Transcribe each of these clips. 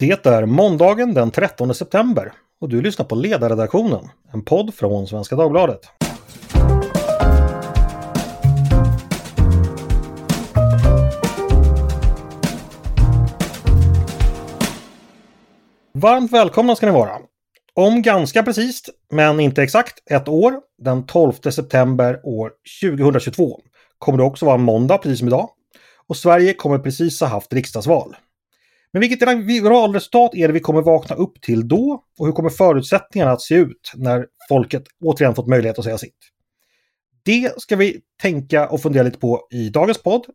Det är måndagen den 13 september och du lyssnar på Ledarredaktionen, en podd från Svenska Dagbladet. Varmt välkomna ska ni vara! Om ganska precis, men inte exakt, ett år, den 12 september år 2022, kommer det också vara en måndag precis som idag. Och Sverige kommer precis ha haft riksdagsval. Men vilket valresultat är det vi kommer vakna upp till då? Och hur kommer förutsättningarna att se ut när folket återigen fått möjlighet att säga sitt? Det ska vi tänka och fundera lite på i dagens podd.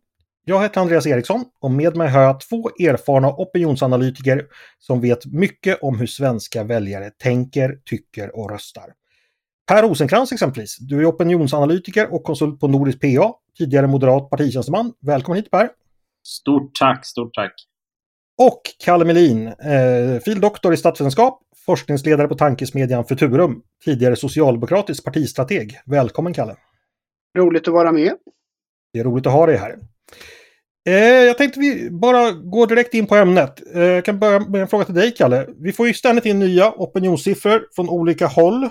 Jag heter Andreas Eriksson och med mig har jag två erfarna opinionsanalytiker som vet mycket om hur svenska väljare tänker, tycker och röstar. Per Rosenkrantz exempelvis. Du är opinionsanalytiker och konsult på Nordisk PA, tidigare moderat partitjänsteman. Välkommen hit Per! Stort tack, stort tack! Och Kalle Melin, eh, fildoktor i statsvetenskap, forskningsledare på tankesmedjan Futurum, tidigare socialdemokratisk partistrateg. Välkommen Kalle! Roligt att vara med! Det är roligt att ha dig här. Eh, jag tänkte vi bara går direkt in på ämnet. Eh, jag kan börja med en fråga till dig Kalle. Vi får ju ständigt in nya opinionssiffror från olika håll.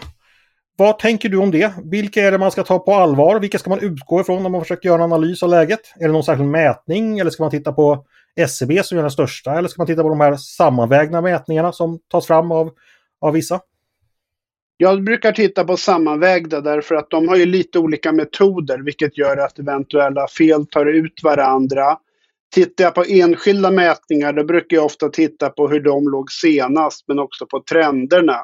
Vad tänker du om det? Vilka är det man ska ta på allvar? Vilka ska man utgå ifrån när man försöker göra en analys av läget? Är det någon särskild mätning eller ska man titta på SCB som gör den största? Eller ska man titta på de här sammanvägna mätningarna som tas fram av, av vissa? Jag brukar titta på sammanvägda därför att de har ju lite olika metoder vilket gör att eventuella fel tar ut varandra. Tittar jag på enskilda mätningar då brukar jag ofta titta på hur de låg senast men också på trenderna.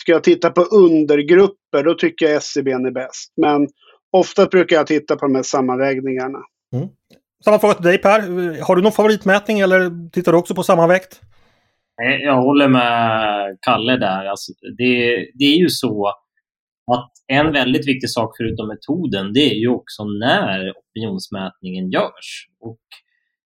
Ska jag titta på undergrupper då tycker jag SCB är bäst. Men ofta brukar jag titta på de här sammanvägningarna. Mm. Samma fråga till dig Per. Har du någon favoritmätning eller tittar du också på sammanvägt? Jag håller med Kalle där. Alltså, det, det är ju så att en väldigt viktig sak förutom metoden, det är ju också när opinionsmätningen görs. Och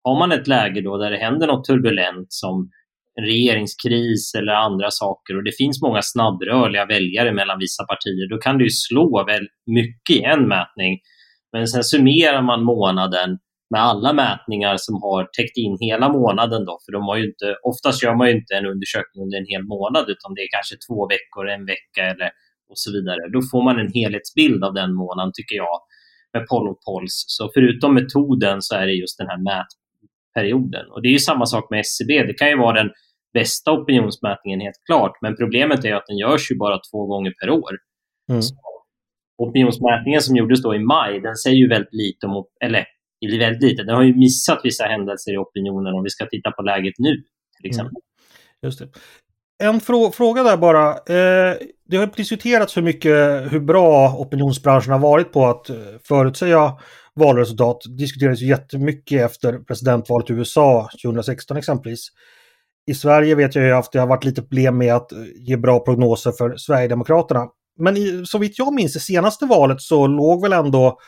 har man ett läge då där det händer något turbulent som en regeringskris eller andra saker och det finns många snabbrörliga väljare mellan vissa partier, då kan det ju slå väl mycket i en mätning. Men sen summerar man månaden med alla mätningar som har täckt in hela månaden. Då, för de har ju inte, oftast gör man ju inte en undersökning under en hel månad utan det är kanske två veckor, en vecka eller och så vidare. Då får man en helhetsbild av den månaden tycker jag med poll och pols. Så förutom metoden så är det just den här mätperioden. Och det är ju samma sak med SCB. Det kan ju vara den bästa opinionsmätningen helt klart, men problemet är att den görs ju bara två gånger per år. Mm. opinionsmätningen som gjordes då i maj, den säger ju väldigt lite om, eller väldigt lite. Den har ju missat vissa händelser i opinionen om vi ska titta på läget nu till mm. exempel. Mm. Just det. En frå fråga där bara. Eh, det har diskuterats hur mycket, hur bra opinionsbranschen har varit på att eh, förutsäga valresultat. Det diskuterades ju jättemycket efter presidentvalet i USA 2016 exempelvis. I Sverige vet jag ju att det har varit lite problem med att eh, ge bra prognoser för Sverigedemokraterna. Men i, så vitt jag minns det senaste valet så låg väl ändå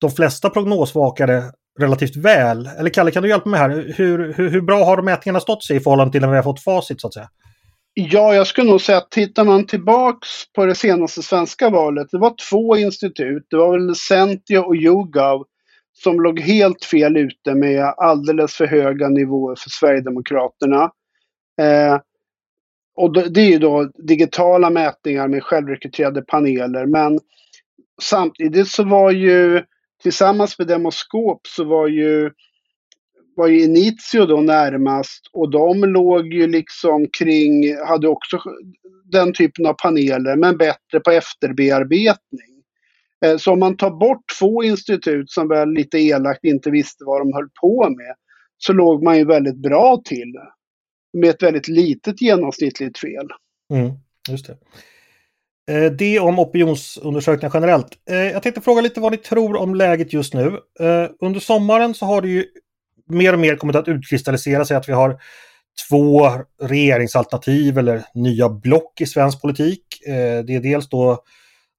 de flesta prognosvakare relativt väl. Eller Kalle, kan du hjälpa mig här? Hur, hur, hur bra har mätningarna stått sig i förhållande till när vi har fått facit så att säga? Ja, jag skulle nog säga att tittar man tillbaks på det senaste svenska valet, det var två institut, det var väl Centio och YouGov som låg helt fel ute med alldeles för höga nivåer för Sverigedemokraterna. Eh, och det är ju då digitala mätningar med självrekryterade paneler, men samtidigt så var ju tillsammans med Demoskop så var ju, var ju Initio då närmast och de låg ju liksom kring, hade också den typen av paneler men bättre på efterbearbetning. Eh, så om man tar bort två institut som väl lite elakt inte visste vad de höll på med så låg man ju väldigt bra till med ett väldigt litet genomsnittligt fel. Mm, just det. Eh, det om opinionsundersökningar generellt. Eh, jag tänkte fråga lite vad ni tror om läget just nu. Eh, under sommaren så har det ju mer och mer kommit att utkristallisera sig att vi har två regeringsalternativ eller nya block i svensk politik. Det är dels då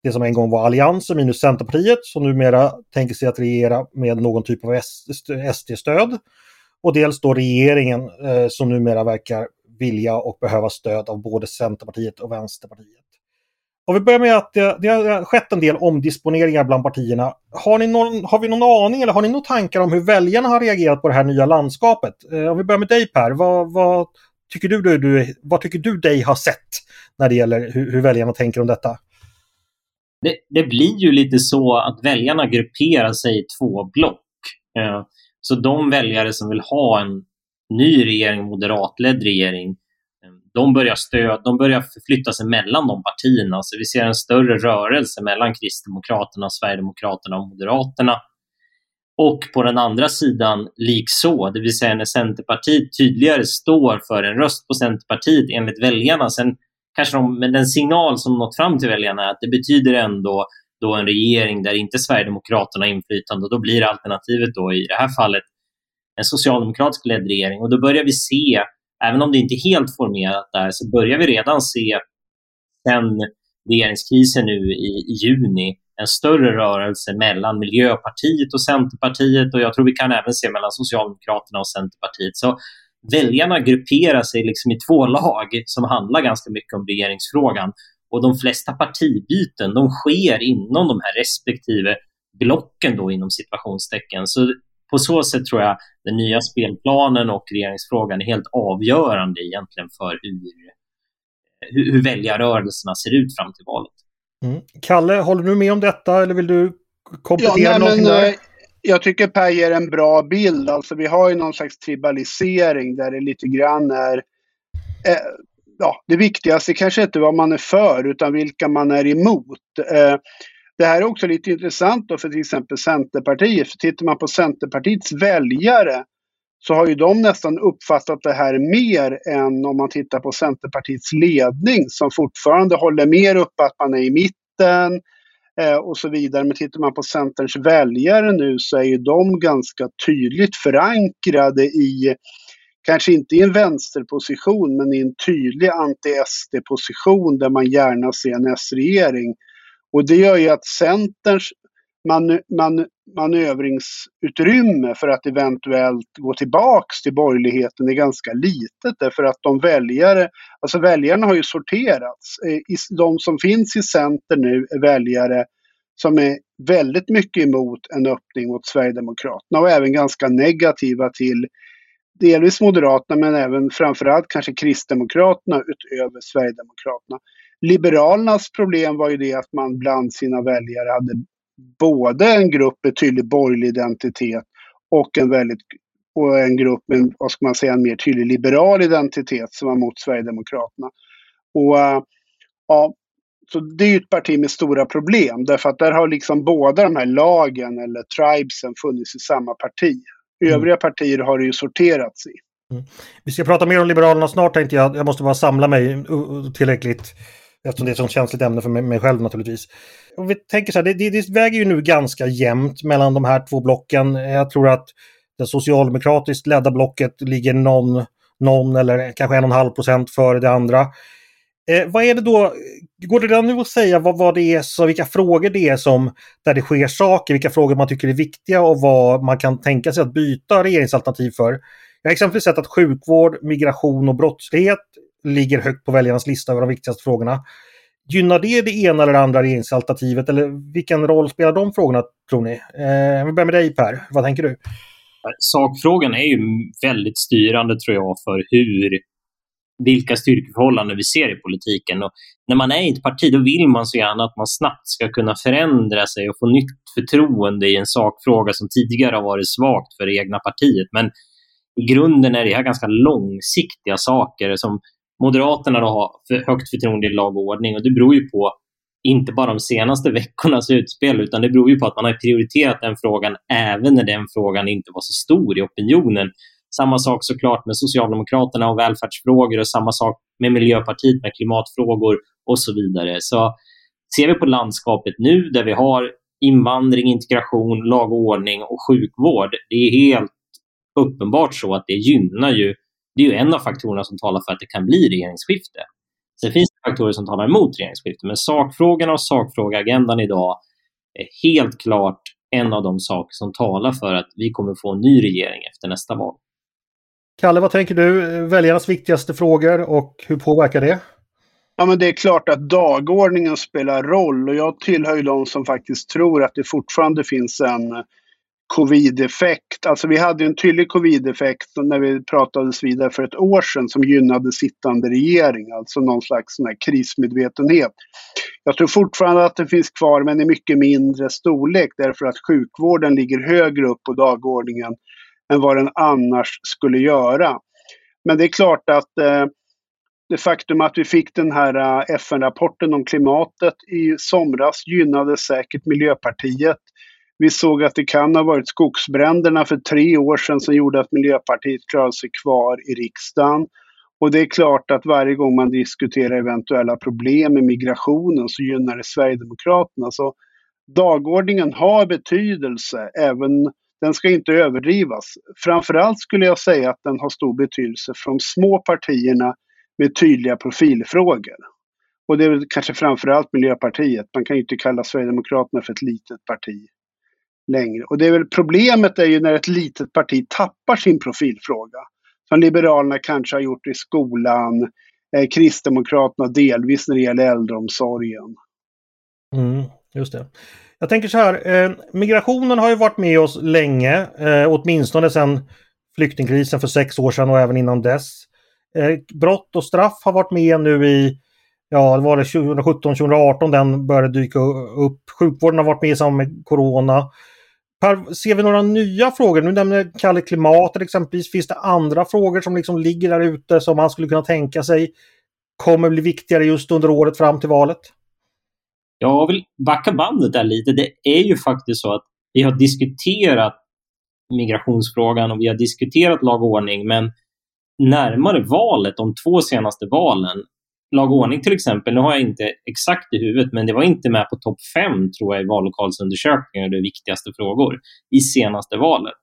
det som en gång var Alliansen minus Centerpartiet som numera tänker sig att regera med någon typ av SD-stöd. Och dels då regeringen som numera verkar vilja och behöva stöd av både Centerpartiet och Vänsterpartiet. Om vi börjar med att det, det, har skett en del omdisponeringar bland partierna. Har, ni någon, har vi någon aning eller har ni några tankar om hur väljarna har reagerat på det här nya landskapet? Eh, om vi börjar med dig Per, vad, vad tycker du, du, du, vad tycker du dig har sett när det gäller hur, hur väljarna tänker om detta? Det, det, blir ju lite så att väljarna grupperar sig i två block. Eh, så de väljare som vill ha en ny regering, moderatledd regering, de börjar stöd, de börjar förflytta sig mellan de partierna. Så vi ser en större rörelse mellan Kristdemokraterna, Sverigedemokraterna och Moderaterna. Och på den andra sidan likså, det vill säga när Centerpartiet tydligare står för en röst på Centerpartiet enligt väljarna. Sen kanske de, men den signal som nått fram till väljarna är att det betyder ändå då en regering där inte Sverigedemokraterna har inflytande och då blir alternativet då i det här fallet en socialdemokratisk ledd regering. Och då börjar vi se, även om det inte är helt formerat där, så börjar vi redan se sen regeringskrisen nu i, i juni en större rörelse mellan Miljöpartiet och Centerpartiet och jag tror vi kan även se mellan Socialdemokraterna och Centerpartiet. Så väljarna grupperar sig liksom i två lag som handlar ganska mycket om regeringsfrågan. Och de flesta partibyten de sker inom de här respektive blocken då inom situationstecken. Så på så sätt tror jag den nya spelplanen och regeringsfrågan är helt avgörande egentligen för hur, hur, hur väljarrörelserna ser ut fram till valet. Mm. Kalle, håller du med om detta eller vill du komplettera ja, nej, någonting men, där? Eh, jag tycker Per ger en bra bild. Alltså vi har ju någon slags tribalisering där det lite grann är eh, ja, det viktigaste kanske inte vad man är för utan vilka man är emot. Eh, det här är också lite intressant då för till exempel Centerpartiet. För tittar man på Centerpartiets väljare så har ju de nästan uppfattat det här mer än om man tittar på Centerpartiets ledning som fortfarande håller mer uppe att man är i mitten eh, och så vidare. Men tittar man på Centerns väljare nu så är ju de ganska tydligt förankrade i, kanske inte i en vänsterposition, men i en tydlig anti-SD-position där man gärna ser en S-regering. Och det gör ju att Centerns man, man, manövringsutrymme för att eventuellt gå tillbaks till borgerligheten är ganska litet därför att de väljare, alltså väljarna har ju sorterats. Eh, de som finns i Center nu är väljare som är väldigt mycket emot en öppning mot Sverigedemokraterna och även ganska negativa till delvis Moderaterna men även framförallt kanske Kristdemokraterna utöver Sverigedemokraterna. Liberalernas problem var ju det att man bland sina väljare hade både en grupp med tydlig borgerlig identitet och en väldigt och en grupp med, vad ska man säga, en mer tydlig liberal identitet som var mot Sverigedemokraterna. Och eh, ja, så det är ju ett parti med stora problem därför att där har liksom båda de här lagen eller tribesen funnits i samma parti. Mm. Övriga partier har det ju sorterats i. Mm. Vi ska prata mer om Liberalerna snart tänkte jag. Jag måste bara samla mig tillräckligt Eftersom det är ett sånt känsligt ämne för mig själv naturligtvis. Och vi tänker så här, det, det, det väger ju nu ganska jämnt mellan de här två blocken. Jag tror att det socialdemokratiskt ledda blocket ligger någon, någon eller kanske en och en halv procent före det andra. Eh, vad är det då, går det redan nu att säga vad, vad det är, så vilka frågor det är som, där det sker saker, vilka frågor man tycker är viktiga och vad man kan tänka sig att byta regeringsalternativ för? Jag har exempelvis sett att sjukvård, migration och brottslighet ligger högt på väljarnas lista över de viktigaste frågorna. Gynnar det det ena eller det andra regeringsalternativet eller vilken roll spelar de frågorna tror ni? Eh, vi börjar med dig Per, vad tänker du? Eh, sakfrågan är ju väldigt styrande tror jag för hur vilka styrkeförhållanden vi ser i politiken. Och när man är i ett parti då vill man så gärna att man snabbt ska kunna förändra sig och få nytt förtroende i en sakfråga som tidigare har varit svagt för det egna partiet. Men i grunden är det här ganska långsiktiga saker som Moderaterna då har för högt förtroende i lag och ordning och det beror ju på inte bara de senaste veckornas utspel utan det beror ju på att man har prioriterat den frågan även när den frågan inte var så stor i opinionen. Samma sak såklart med Socialdemokraterna och välfärdsfrågor och samma sak med Miljöpartiet med klimatfrågor och så vidare. Så ser vi på landskapet nu där vi har invandring, integration, lag och ordning och sjukvård. Det är helt uppenbart så att det gynnar ju det är ju en av faktorerna som talar för att det kan bli regeringsskifte. Sen finns det faktorer som talar emot regeringsskifte, men sakfrågorna och sakfrågeagendan idag är helt klart en av de saker som talar för att vi kommer få en ny regering efter nästa val. Kalle, vad tänker du? Väljarnas viktigaste frågor och hur påverkar det? Ja, men det är klart att dagordningen spelar roll och jag tillhör ju de som faktiskt tror att det fortfarande finns en covid-effekt. Alltså vi hade en tydlig covid-effekt när vi pratades vidare för ett år sedan som gynnade sittande regering, alltså någon slags sån krismedvetenhet. Jag tror fortfarande att den finns kvar men i mycket mindre storlek därför att sjukvården ligger högre upp på dagordningen än vad den annars skulle göra. Men det är klart att eh, det faktum att vi fick den här eh, FN-rapporten om klimatet i somras gynnade säkert Miljöpartiet. Vi såg att det kan ha varit skogsbränderna för tre år sedan som gjorde att Miljöpartiet klarade sig kvar i riksdagen. Och det är klart att varje gång man diskuterar eventuella problem med migrationen så gynnar det Sverigedemokraterna. Så dagordningen har betydelse, även den ska inte överdrivas. Framförallt skulle jag säga att den har stor betydelse för de små partierna med tydliga profilfrågor. Och det är väl kanske framförallt Miljöpartiet. Man kan ju inte kalla Sverigedemokraterna för ett litet parti längre. Och det är väl problemet är ju när ett litet parti tappar sin profilfråga. Som Liberalerna kanske har gjort i skolan, eh, Kristdemokraterna delvis när det gäller äldreomsorgen. Mm, just det. Jag tänker så här, eh, migrationen har ju varit med oss länge, eh, åtminstone sedan flyktingkrisen för sex år sedan och även innan dess. Eh, brott och straff har varit med nu i, ja det var det 2017-2018 den började dyka upp. Sjukvården har varit med i samband med Corona. Per, ser vi några nya frågor? Nu nämner Kalle klimatet exempelvis. Finns det andra frågor som liksom ligger där ute som man skulle kunna tänka sig kommer bli viktigare just under året fram till valet? Jag vill backa bandet där lite. Det är ju faktiskt så att vi har diskuterat migrationsfrågan och vi har diskuterat lag och ordning, men närmare valet, de två senaste valen, lag och ordning till exempel, nu har jag inte exakt i huvudet, men det var inte med på topp fem tror jag i vallokalsundersökningar, det viktigaste frågor, i senaste valet.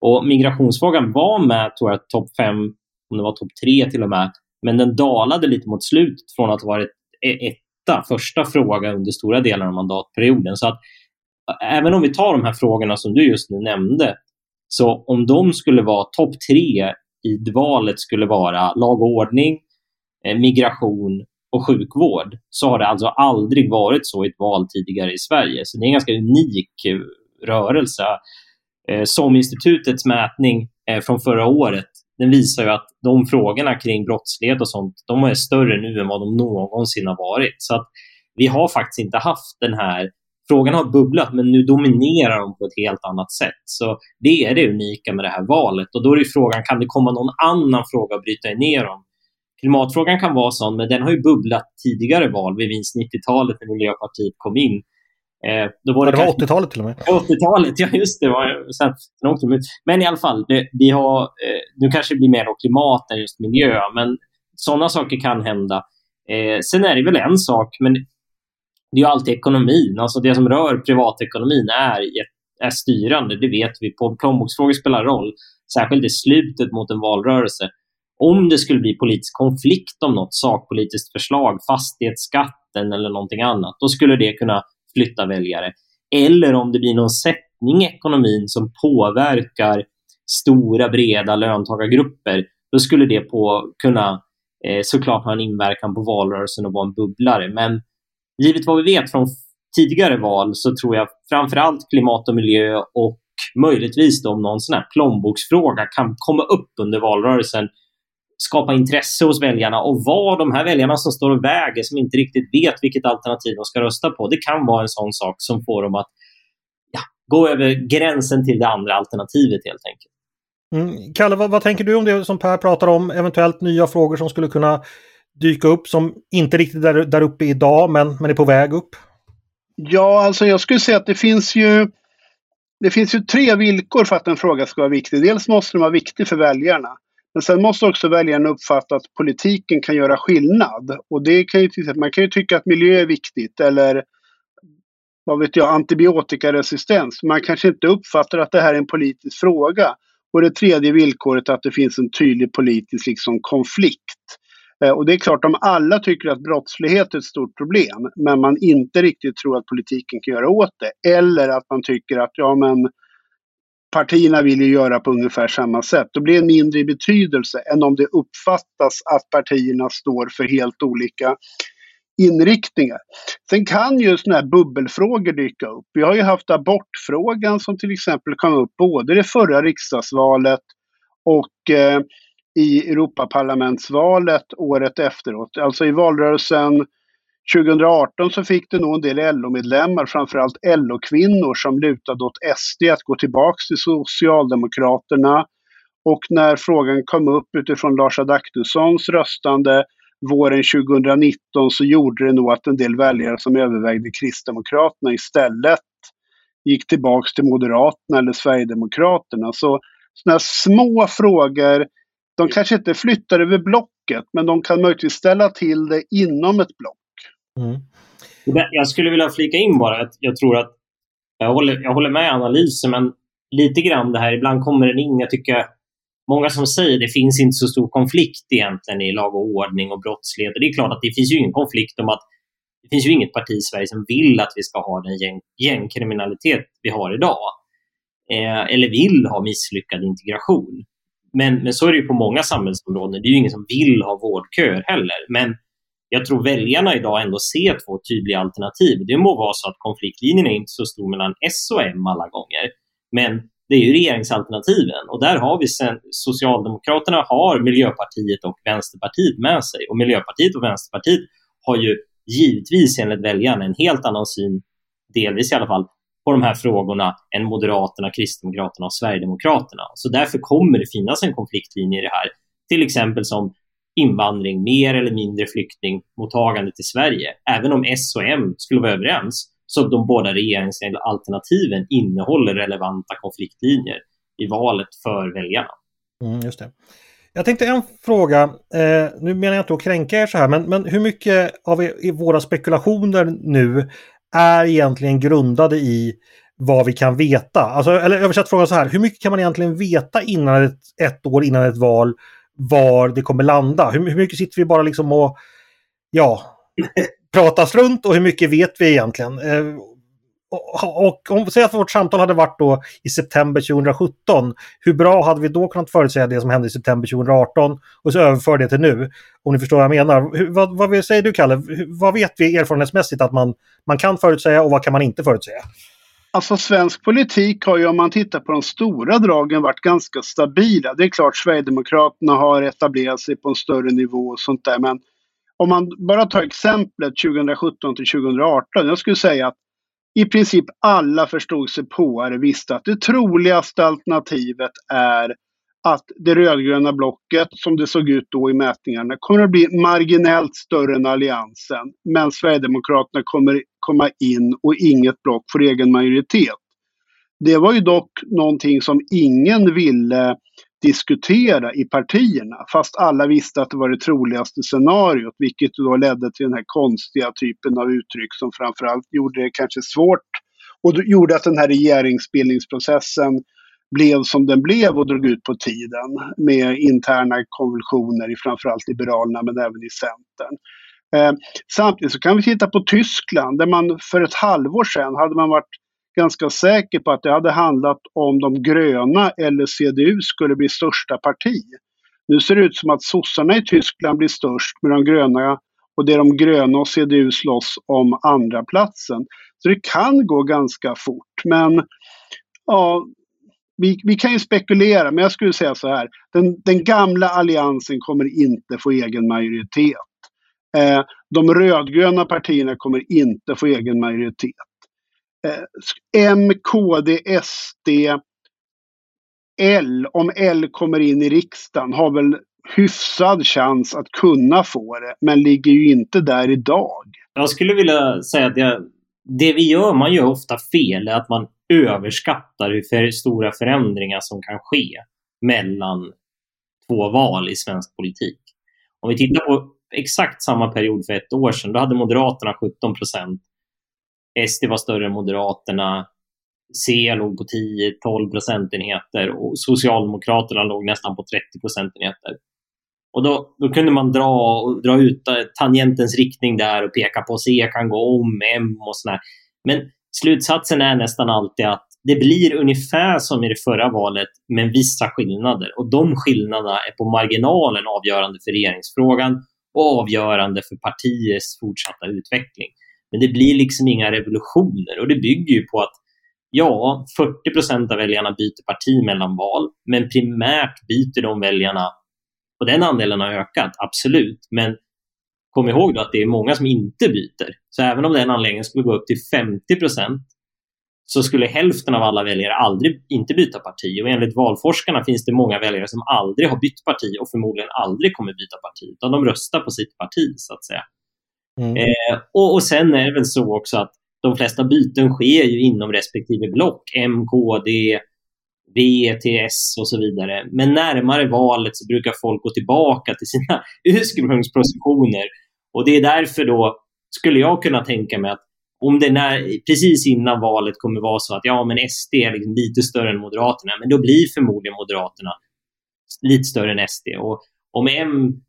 Och migrationsfrågan var med, tror jag, topp fem, om det var topp tre till och med, men den dalade lite mot slutet från att ha varit e- ett första fråga under stora delar av mandatperioden. Så att även om vi tar de här frågorna som du just nu nämnde, så om de skulle vara topp tre i valet skulle vara lag och ordning, eh, migration och sjukvård så har det alltså aldrig varit så i ett val tidigare i Sverige. Så det är en ganska unik eh, rörelse. Eh, SOM-institutets mätning från förra året den visar ju att de frågorna kring brottslighet och sånt, de är större nu än vad de någonsin har varit. Så att vi har faktiskt inte haft den här Frågan har bubblat, men nu dominerar de på ett helt annat sätt. Så det är det unika med det här valet. Och då är frågan, kan det komma någon annan fråga att bryta ner om? Klimatfrågan kan vara sån, men den har ju bubblat tidigare val. Vi minns 90-talet när Miljöpartiet kom in. Eh, då var det, det var 80-talet till och med. 80-talet, ja just det. Var, sen, sen ut. Men i alla fall, det, vi har, eh, nu kanske det blir mer klimat än just miljö, men sådana saker kan hända. Eh, sen är det väl en sak, men det är ju alltid ekonomin. Alltså det som rör privatekonomin är, är styrande. Det vet vi. Plånboksfrågor spelar roll, särskilt i slutet mot en valrörelse. Om det skulle bli politisk konflikt om något sakpolitiskt förslag, fastighetsskatten eller någonting annat, då skulle det kunna flytta väljare. Eller om det blir någon sättning i ekonomin som påverkar stora, breda löntagargrupper, då skulle det på, kunna eh, såklart ha en inverkan på valrörelsen och vara en bubblare. Men givet vad vi vet från tidigare val så tror jag framförallt klimat och miljö och möjligtvis då om någon sån här plånboksfråga kan komma upp under valrörelsen skapa intresse hos väljarna och vad de här väljarna som står och väger som inte riktigt vet vilket alternativ de ska rösta på. Det kan vara en sån sak som får dem att ja, gå över gränsen till det andra alternativet helt enkelt. Mm. Kalle, vad, vad, tänker du om det som Per pratar om? Eventuellt nya frågor som skulle kunna dyka upp som inte riktigt är där uppe idag men, men är på väg upp? Ja, alltså jag skulle säga att det finns ju det finns ju tre villkor för att en fråga ska vara viktig. Dels måste den vara viktig för väljarna. Men sen måste också väljarna uppfatta att politiken kan göra skillnad. Och det kan ju man kan ju tycka att miljö är viktigt eller vad vet jag, antibiotikaresistens. Man kanske inte uppfattar att det här är en politisk fråga. Och det tredje villkoret är att det finns en tydlig politisk liksom, konflikt. Eh, och det är klart, om alla tycker att brottslighet är ett stort problem, men man inte riktigt tror att politiken kan göra åt det, eller att man tycker att ja, men partierna vill ju göra på ungefär samma sätt, då blir det mindre i betydelse än om det uppfattas att partierna står för helt olika inriktningar. Sen kan ju sådana här bubbelfrågor dyka upp. Vi har ju haft abortfrågan som till exempel kom upp både i det förra riksdagsvalet och eh, i Europaparlamentsvalet året efteråt. Alltså i valrörelsen 2018 så fick det nog en del LO-medlemmar, framförallt LO-kvinnor, som lutade åt SD att gå tillbaks till Socialdemokraterna. Och när frågan kom upp utifrån Lars Adaktussons röstande våren 2019 så gjorde det nog att en del väljare som övervägde Kristdemokraterna istället gick tillbaka till Moderaterna eller Sverigedemokraterna. Så sådana här små frågor, de kanske inte flyttar över blocket, men de kan möjligtvis ställa till det inom ett block. Mm. Jag skulle vilja flika in bara att jag tror att jag håller, jag håller med analysen, men lite grann det här, ibland kommer den in, jag tycker många som säger att det finns inte så stor konflikt egentligen i lag och ordning och brottslighet. Och det är klart att det finns ju ingen konflikt om att det finns ju inget parti i Sverige som vill att vi ska ha den gäng, gängkriminalitet vi har idag. Eh, eller vill ha misslyckad integration. Men, men så är det ju på många samhällsområden. Det är ju ingen som vill ha vårdköer heller. Men jag tror väljarna idag ändå ser två tydliga alternativ. Det må vara så att konfliktlinjen är inte så stor mellan S och M alla gånger. Men det är ju regeringsalternativen. Och där har vi sen, Socialdemokraterna har Miljöpartiet och Vänsterpartiet med sig. Och Miljöpartiet och Vänsterpartiet har ju givetvis enligt väljarna en helt annan syn, delvis i alla fall, på de här frågorna än Moderaterna, Kristdemokraterna och Sverigedemokraterna. Så därför kommer det finnas en konfliktlinje i det här. Till exempel som invandring, mer eller mindre flyktingmottagande till Sverige. Även om S och M skulle vara överens så de båda regeringsalternativen innehåller relevanta konfliktlinjer i valet för väljarna. Mm, just det. Jag tänkte en fråga, eh, nu menar jag inte att kränka er så här, men, men hur mycket av er, våra spekulationer nu är egentligen grundade i vad vi kan veta? Alltså, eller översatt frågan så här, hur mycket kan man egentligen veta innan ett, ett år innan ett val var det kommer landa? Hur, hur mycket sitter vi bara liksom och ja, pratas runt och hur mycket vet vi egentligen? Eh, och, och om säger att vårt samtal hade varit då i september 2017. Hur bra hade vi då kunnat förutsäga det som hände i september 2018 och så överföra det till nu? Om ni förstår vad jag menar. Hur, vad, vad säger du Kalle? vad vet vi erfarenhetsmässigt att man, man kan förutsäga och vad kan man inte förutsäga? Alltså svensk politik har ju om man tittar på de stora dragen varit ganska stabila. Det är klart Sverigedemokraterna har etablerat sig på en större nivå och sånt där men om man bara tar exemplet 2017 till 2018. Jag skulle säga att i princip alla förstod sig på det visste att det troligaste alternativet är att det rödgröna blocket, som det såg ut då i mätningarna, kommer att bli marginellt större än Alliansen. Men Sverigedemokraterna kommer komma in och inget block får egen majoritet. Det var ju dock någonting som ingen ville diskutera i partierna. Fast alla visste att det var det troligaste scenariot. Vilket då ledde till den här konstiga typen av uttryck som framförallt gjorde det kanske svårt och gjorde att den här regeringsbildningsprocessen blev som den blev och drog ut på tiden med interna konvulsioner i framförallt Liberalerna men även i Centern. Eh, samtidigt så kan vi titta på Tyskland där man för ett halvår sedan hade man varit ganska säker på att det hade handlat om de gröna eller CDU skulle bli största parti. Nu ser det ut som att sossarna i Tyskland blir störst med de gröna och det är de gröna och CDU slåss om andra platsen. Så det kan gå ganska fort. Men ja, vi, vi kan ju spekulera, men jag skulle säga så här. Den, den gamla alliansen kommer inte få egen majoritet. Eh, de rödgröna partierna kommer inte få egen majoritet. Eh, M, KD, SD, L, om L kommer in i riksdagen, har väl hyfsad chans att kunna få det, men ligger ju inte där idag. Jag skulle vilja säga att jag, det vi gör, man gör ofta fel, är att man överskattar hur för stora förändringar som kan ske mellan två val i svensk politik. Om vi tittar på exakt samma period för ett år sedan, då hade Moderaterna 17 procent SD var större än Moderaterna. C låg på 10-12 procentenheter och Socialdemokraterna låg nästan på 30 procentenheter. Och då, då kunde man dra, dra ut tangentens riktning där och peka på C kan gå om M och sådär. Men slutsatsen är nästan alltid att det blir ungefär som i det förra valet, men vissa skillnader. Och de skillnaderna är på marginalen avgörande för regeringsfrågan och avgörande för partiets fortsatta utveckling. Men det blir liksom inga revolutioner och det bygger ju på att ja, 40 procent av väljarna byter parti mellan val, men primärt byter de väljarna och den andelen har ökat, absolut. Men kom ihåg då att det är många som inte byter. Så även om den anledningen skulle gå upp till 50 procent så skulle hälften av alla väljare aldrig inte byta parti. Och enligt valforskarna finns det många väljare som aldrig har bytt parti och förmodligen aldrig kommer byta parti, utan de röstar på sitt parti så att säga. Mm. Eh, och, och sen är det väl så också att de flesta byten sker ju inom respektive block. M, KD, V, TS och så vidare. Men närmare valet så brukar folk gå tillbaka till sina ursprungspositioner. Och det är därför då skulle jag kunna tänka mig att om det när, precis innan valet kommer vara så att ja, men SD är liksom lite större än Moderaterna, men då blir förmodligen Moderaterna lite större än SD. Och om M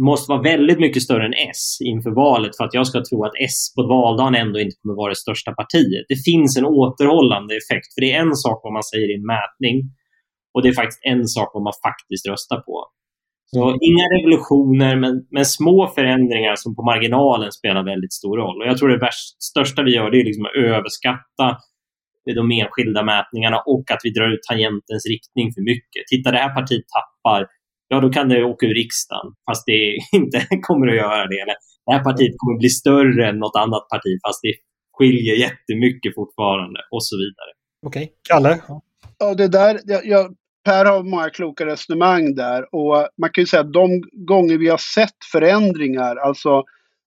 måste vara väldigt mycket större än S inför valet för att jag ska tro att S på valdagen ändå inte kommer vara det största partiet. Det finns en återhållande effekt, för det är en sak vad man säger i en mätning och det är faktiskt en sak vad man faktiskt röstar på. Så inga revolutioner, men, men små förändringar som på marginalen spelar väldigt stor roll. Och jag tror det värst, största vi gör det är liksom att överskatta de enskilda mätningarna och att vi drar ut tangentens riktning för mycket. Titta, det här partiet tappar, ja då kan det åka ur riksdagen, fast det inte kommer att göra det. Eller, det här partiet kommer bli större än något annat parti, fast det skiljer jättemycket fortfarande och så vidare. Okej, okay. Kalle? Ja, det där, jag, jag Per har många kloka resonemang där och man kan ju säga att de gånger vi har sett förändringar, alltså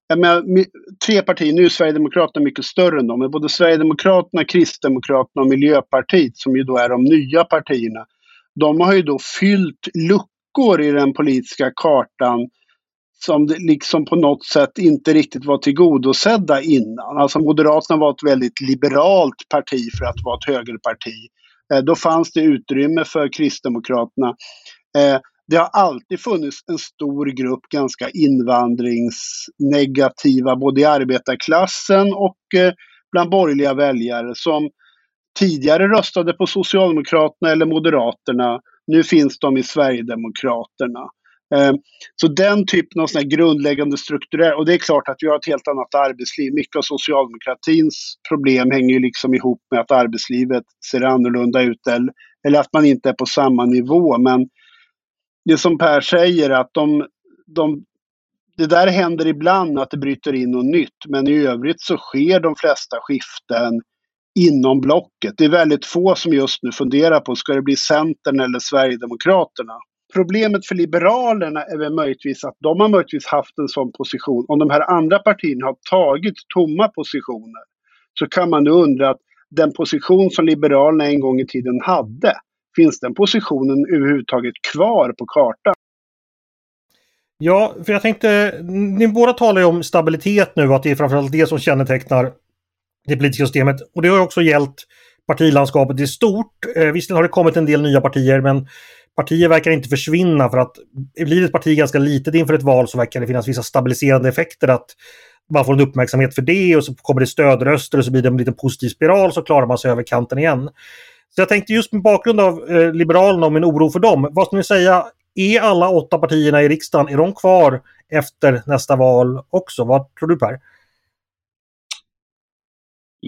jag menar, tre partier, nu är Sverigedemokraterna mycket större än dem, men både Sverigedemokraterna, Kristdemokraterna och Miljöpartiet som ju då är de nya partierna, de har ju då fyllt luckor i den politiska kartan som liksom på något sätt inte riktigt var tillgodosedda innan. Alltså Moderaterna var ett väldigt liberalt parti för att vara ett högerparti. Eh, då fanns det utrymme för Kristdemokraterna. Eh, det har alltid funnits en stor grupp ganska invandringsnegativa både i arbetarklassen och eh, bland borgerliga väljare som tidigare röstade på Socialdemokraterna eller Moderaterna. Nu finns de i Sverigedemokraterna. Ehm, så den typen av såna grundläggande strukturer, och det är klart att vi har ett helt annat arbetsliv. Mycket av socialdemokratins problem hänger ju liksom ihop med att arbetslivet ser annorlunda ut eller, eller att man inte är på samma nivå. Men det som Per säger att de, de det där händer ibland att det bryter in något nytt, men i övrigt så sker de flesta skiften inom blocket. Det är väldigt få som just nu funderar på, ska det bli Centern eller Sverigedemokraterna? Problemet för Liberalerna är väl möjligtvis att de har möjligtvis haft en sån position. Om de här andra partierna har tagit tomma positioner så kan man nu undra att den position som Liberalerna en gång i tiden hade, finns den positionen överhuvudtaget kvar på kartan? Ja, för jag tänkte, ni båda talar ju om stabilitet nu, att det är framförallt det som kännetecknar det politiska systemet. Och det har också gällt partilandskapet i stort. Eh, visserligen har det kommit en del nya partier, men partier verkar inte försvinna för att blir ett parti ganska litet inför ett val så verkar det finnas vissa stabiliserande effekter att man får en uppmärksamhet för det och så kommer det stödröster och så blir det en liten positiv spiral så klarar man sig över kanten igen. Så jag tänkte just med bakgrund av eh, Liberalerna och min oro för dem, vad ska ni säga, är alla åtta partierna i riksdagen, är de kvar efter nästa val också? Vad tror du Per?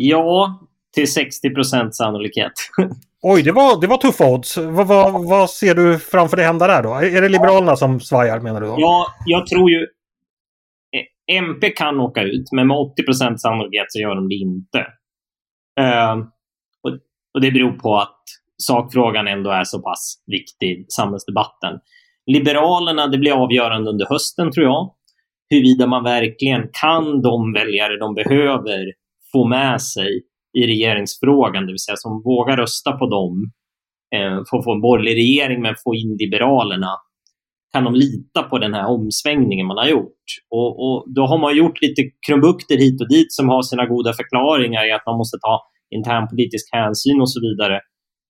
Ja, till 60 procent sannolikhet. Oj, det var, det var tuffa odds. Vad, vad, vad ser du framför dig hända där då? Är det Liberalerna som svajar menar du? Då? Ja, jag tror ju... MP kan åka ut, men med 80 procent sannolikhet så gör de det inte. Uh, och, och det beror på att sakfrågan ändå är så pass viktig samhällsdebatten. Liberalerna, det blir avgörande under hösten tror jag. Huruvida man verkligen kan de väljare de behöver få med sig i regeringsfrågan, det vill säga som vågar rösta på dem eh, för att få en borgerlig regering men få in Liberalerna. Kan de lita på den här omsvängningen man har gjort? Och, och Då har man gjort lite krumbukter hit och dit som har sina goda förklaringar i att man måste ta internpolitisk hänsyn och så vidare.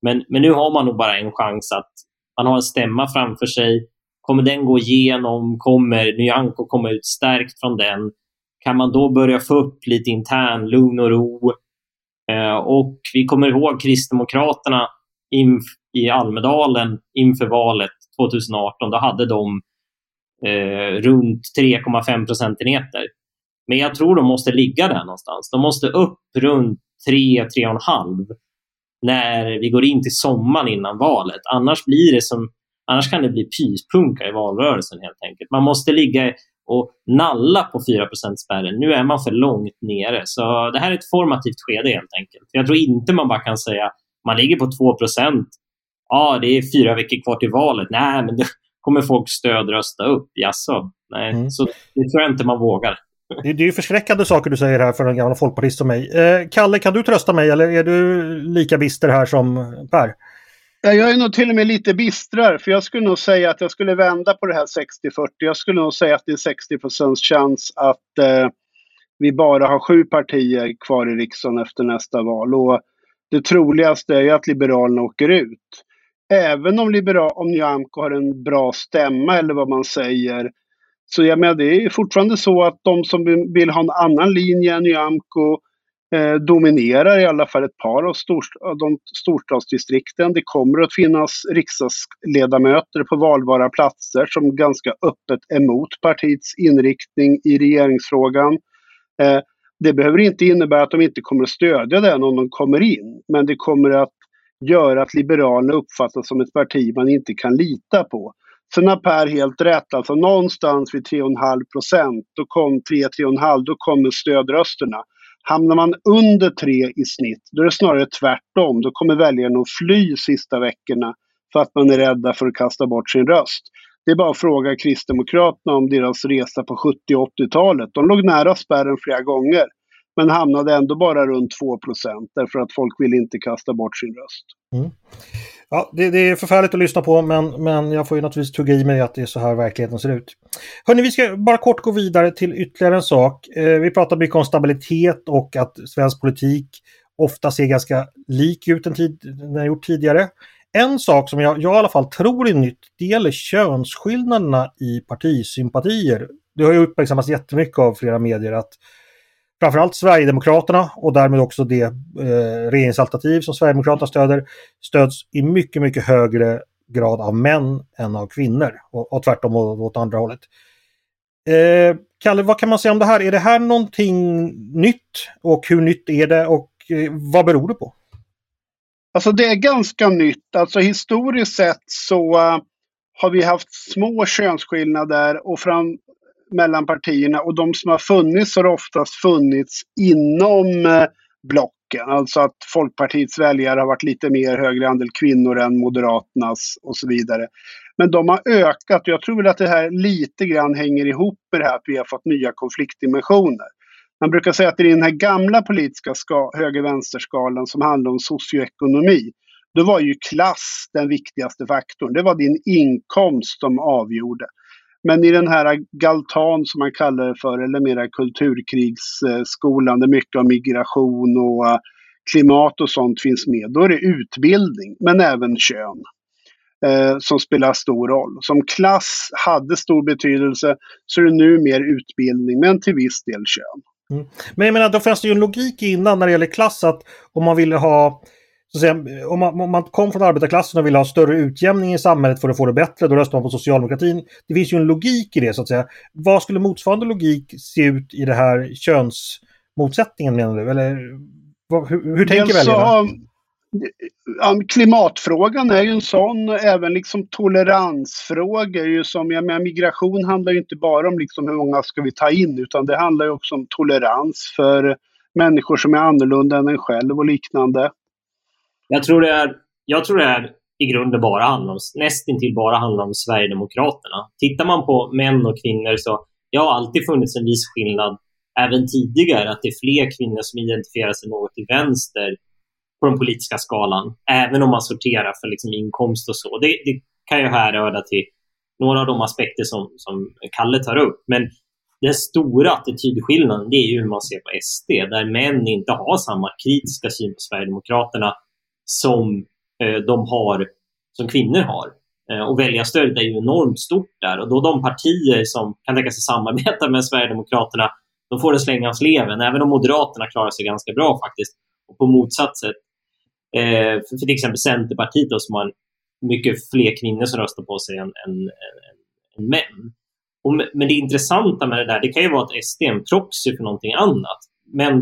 Men, men nu har man nog bara en chans att man har en stämma framför sig. Kommer den gå igenom? Kommer Nyamko komma ut stärkt från den? Kan man då börja få upp lite intern lugn och ro? Eh, och vi kommer ihåg Kristdemokraterna i Almedalen inför valet 2018. Då hade de eh, runt 3,5 procentenheter. Men jag tror de måste ligga där någonstans. De måste upp runt 3-3,5 när vi går in till sommaren innan valet. Annars blir det som Annars kan det bli pyspunka i valrörelsen helt enkelt. Man måste ligga och nalla på 4 spärren. Nu är man för långt nere. Så det här är ett formativt skede helt enkelt. Jag tror inte man bara kan säga man ligger på 2% Ja, det är fyra veckor kvar till valet. Nej, men då kommer folk stödrösta upp. Jaså? Nej, mm. så det tror jag inte man vågar. Det, det är ju förskräckande saker du säger här för en gammal folkpartist som mig. Eh, Kalle, kan du trösta mig eller är du lika bister här som Per? Jag är nog till och med lite bistrare, för jag skulle nog säga att jag skulle vända på det här 60-40. Jag skulle nog säga att det är 60 chans att eh, vi bara har sju partier kvar i riksdagen efter nästa val. Och det troligaste är ju att Liberalerna åker ut. Även om, liberal, om Nyamko har en bra stämma eller vad man säger. Så jag menar, det är fortfarande så att de som vill ha en annan linje än Nyamko eh, dominerar i alla fall ett par av, storst av de storstadsdistrikten. Det kommer att finnas riksdagsledamöter på valbara platser som ganska öppet emot partiets inriktning i regeringsfrågan. Eh, det behöver inte innebära att de inte kommer att stödja den om de kommer in, men det kommer att göra att Liberalerna uppfattas som ett parti man inte kan lita på. Sen har Per helt rätt, alltså någonstans vid 3,5 procent, då kom 3-3,5, då kommer stödrösterna. Hamnar man under 3 i snitt, då är det snarare tvärtom. Då kommer väljarna att fly sista veckorna för att man är rädda för att kasta bort sin röst. Det är bara att fråga Kristdemokraterna om deras resa på 70 80-talet. De låg nära spärren flera gånger, men hamnade ändå bara runt 2% därför att folk vill inte kasta bort sin röst. Mm. Ja, det, det, är förfärligt att lyssna på men, men jag får ju naturligtvis tugga i mig att det är så här verkligheten ser ut. Hörni, vi ska bara kort gå vidare till ytterligare en sak. Eh, vi pratar mycket om stabilitet och att svensk politik ofta ser ganska lik ut än tid, den gjort tidigare. En sak som jag, jag i alla fall tror är nytt, det gäller könsskillnaderna i partisympatier. Det har ju uppmärksammats jättemycket av flera medier att framförallt Sverigedemokraterna och därmed också det eh, regeringsalternativ som Sverigedemokraterna stöder stöds i mycket, mycket högre grad av män än av kvinnor och, och tvärtom åt andra hållet. Eh, Kalle, vad kan man säga om det här? Är det här någonting nytt och hur nytt är det och eh, vad beror det på? Alltså det är ganska nytt. Alltså historiskt sett så uh, har vi haft små könsskillnader och fram, mellan partierna och de som har funnits har oftast funnits inom eh, blocken. Alltså att Folkpartiets väljare har varit lite mer högre andel kvinnor än Moderaternas och så vidare. Men de har ökat och jag tror väl att det här lite grann hänger ihop med det här att vi har fått nya konfliktdimensioner. Man brukar säga att i den här gamla politiska höger-vänster-skalan som handlar om socioekonomi. Då var ju klass den viktigaste faktorn. Det var din inkomst som avgjorde. Men i den här galtan som man kallar det för, eller mera kulturkrigsskolan där mycket av migration och eh, klimat och sånt finns med, då är det utbildning, men även kön. Eh, som spelar stor roll. Som klass hade stor betydelse så är det nu mer utbildning, men till viss del kön. Mm. Men jag menar, då fanns det ju en logik innan när det gäller klass att om man ville ha så att säga, om, man, om man kom från arbetarklassen och ville ha större utjämning i samhället för att få det bättre, då röstar man på socialdemokratin. Det finns ju en logik i det så att säga. Vad skulle motsvarande logik se ut i det här könsmotsättningen menar du? Eller vad, hur, hur tänker väljarna? klimatfrågan är ju en sån, även liksom toleransfrågor. Ju som, jag menar, migration handlar ju inte bara om liksom hur många ska vi ta in, utan det handlar ju också om tolerans för människor som är annorlunda än en själv och liknande. Jag tror det är, jag tror det är i grunden bara handlar om, nästintill bara handlar om Sverigedemokraterna. Tittar man på män och kvinnor så det har alltid funnits en viss skillnad, även tidigare, att det är fler kvinnor som identifierar sig något till vänster på den politiska skalan, även om man sorterar för liksom inkomst och så. Det, det kan ju härröra till några av de aspekter som, som Kalle tar upp. Men den stora attitydskillnaden det är ju hur man ser på SD, där män inte har samma kritiska syn på Sverigedemokraterna som eh, de har, som kvinnor har. Eh, och väljarstödet är ju enormt stort där och då de partier som kan tänka sig samarbeta med Sverigedemokraterna, de får en släng av sleven, även om Moderaterna klarar sig ganska bra faktiskt. Och på motsatt sätt, eh, för, för till exempel Centerpartiet då, som har mycket fler kvinnor som röstar på sig än, än, än, än män. Och, men det intressanta med det där, det kan ju vara att SD är en proxy för någonting annat. Men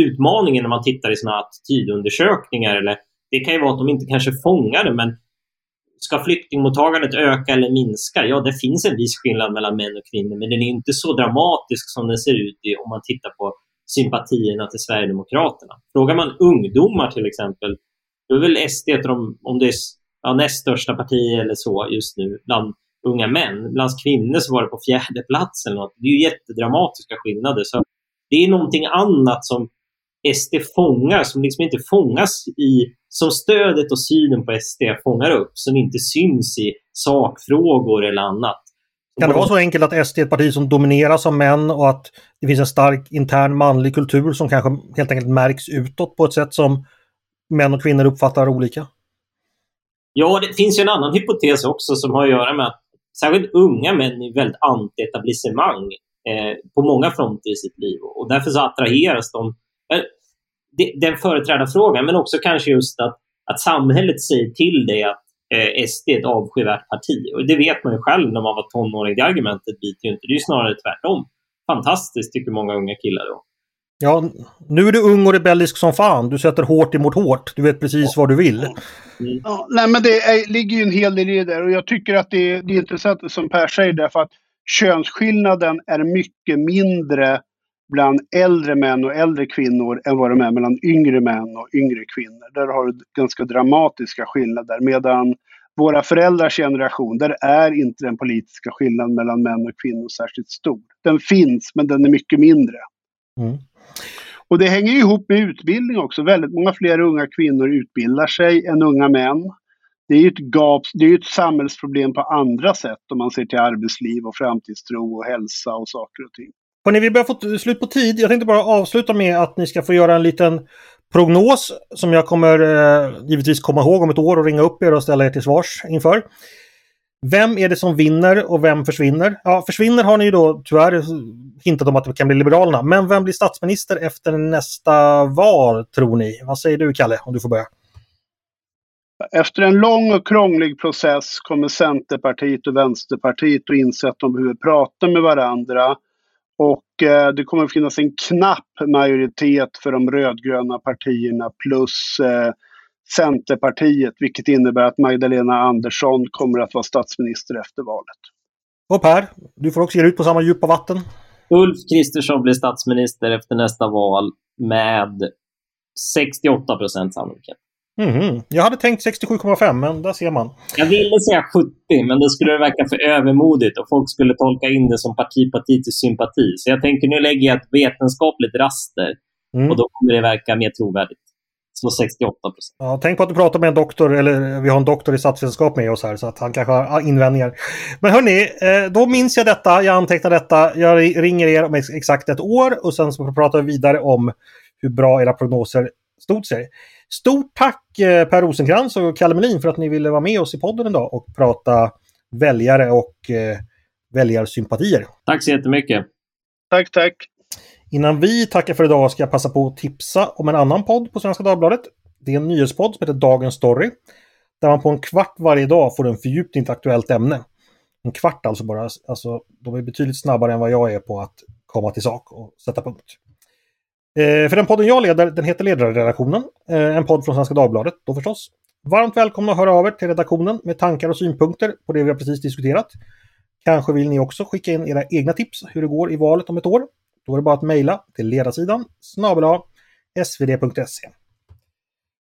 utmaningen när man tittar i sådana attitydundersökningar, eller, det kan ju vara att de inte kanske fångar det, men ska flyktingmottagandet öka eller minska? Ja, det finns en viss skillnad mellan män och kvinnor, men den är inte så dramatisk som den ser ut i, om man tittar på sympatierna till Sverigedemokraterna. Frågar man ungdomar till exempel, då är väl SD, de, om det är ja, näst största parti eller så just nu, bland unga män. Bland kvinnor så var det på fjärde plats eller något. Det är ju jättedramatiska skillnader. Så det är någonting annat som SD fångar, som liksom inte fångas i, som stödet och synen på SD fångar upp, som inte syns i sakfrågor eller annat. Kan det vara så enkelt att SD är ett parti som domineras av män och att det finns en stark intern manlig kultur som kanske helt enkelt märks utåt på ett sätt som män och kvinnor uppfattar olika? Ja, det finns ju en annan hypotes också som har att göra med att särskilt unga män är väldigt anti-etablissemang eh, på många fronter i sitt liv och därför så attraheras de. Den företrädarfrågan, men också kanske just att, att samhället säger till dig att eh, SD är ett avskyvärt parti. Och det vet man ju själv när man var tonåring. Det argumentet biter ju inte. Det är ju snarare tvärtom. Fantastiskt, tycker många unga killar då. Ja, nu är du ung och rebellisk som fan. Du sätter hårt emot hårt. Du vet precis ja. vad du vill. Mm. Ja, nej, men det är, ligger ju en hel del i det där och jag tycker att det, det är intressant som Per säger därför att könsskillnaden är mycket mindre bland äldre män och äldre kvinnor än vad de är mellan yngre män och yngre kvinnor. Där har du ganska dramatiska skillnader. Medan våra föräldrars generation, där är inte den politiska skillnaden mellan män och kvinnor särskilt stor. Den finns, men den är mycket mindre. Mm. Och det hänger ihop med utbildning också. Väldigt många fler unga kvinnor utbildar sig än unga män. Det är ju ett gap, det är ett samhällsproblem på andra sätt om man ser till arbetsliv och framtidstro och hälsa och saker och ting. Hörrni, vi börjar få slut på tid. Jag tänkte bara avsluta med att ni ska få göra en liten prognos som jag kommer eh, givetvis komma ihåg om ett år och ringa upp er och ställa er till svars inför. Vem är det som vinner och vem försvinner? Ja, försvinner har ni ju då tyvärr hintat om att det kan bli Liberalerna. Men vem blir statsminister efter nästa val, tror ni? Vad säger du, Kalle, om du får börja? Efter en lång och krånglig process kommer Centerpartiet och Vänsterpartiet att inse att de behöver prata med varandra. Och eh, det kommer att finnas en knapp majoritet för de rödgröna partierna plus eh, Centerpartiet, vilket innebär att Magdalena Andersson kommer att vara statsminister efter valet. Och Per, du får också ge ut på samma djupa vatten. Ulf Kristersson blir statsminister efter nästa val med 68 procent sannolikhet. Mm, jag hade tänkt 67,5 men där ser man. Jag ville säga 70 men det skulle verka för övermodigt och folk skulle tolka in det som parti till sympati. Så jag tänker nu lägger jag ett vetenskapligt raster mm. och då kommer det verka mer trovärdigt. Så 68 procent. Ja, tänk på att du pratar med en doktor, eller vi har en doktor i statsvetenskap med oss här, så att han kanske har invändningar. Men hörni, eh, då minns jag detta, jag antecknar detta, jag ringer er om exakt ett år och sen så pratar vi vidare om hur bra era prognoser stod sig. Stort tack eh, Per Rosenkrantz och Kalle Melin för att ni ville vara med oss i podden idag och prata väljare och eh, väljarsympatier. Tack så jättemycket. Tack, tack. Innan vi tackar för idag ska jag passa på att tipsa om en annan podd på Svenska Dagbladet. Det är en nyhetspodd som heter Dagens Story. Där man på en kvart varje dag får en fördjupning till aktuellt ämne. En kvart alltså bara. Alltså, de är betydligt snabbare än vad jag är på att komma till sak och sätta punkt. Eh, för den podden jag leder, den heter Ledarredaktionen. Eh, en podd från Svenska Dagbladet då förstås. Varmt välkomna att höra av er till redaktionen med tankar och synpunkter på det vi har precis diskuterat. Kanske vill ni också skicka in era egna tips hur det går i valet om ett år. Då är det bara att mejla till ledarsidan snabel svd.se.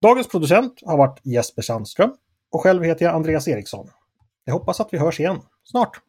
Dagens producent har varit Jesper Sandström och själv heter jag Andreas Eriksson. Jag hoppas att vi hörs igen snart.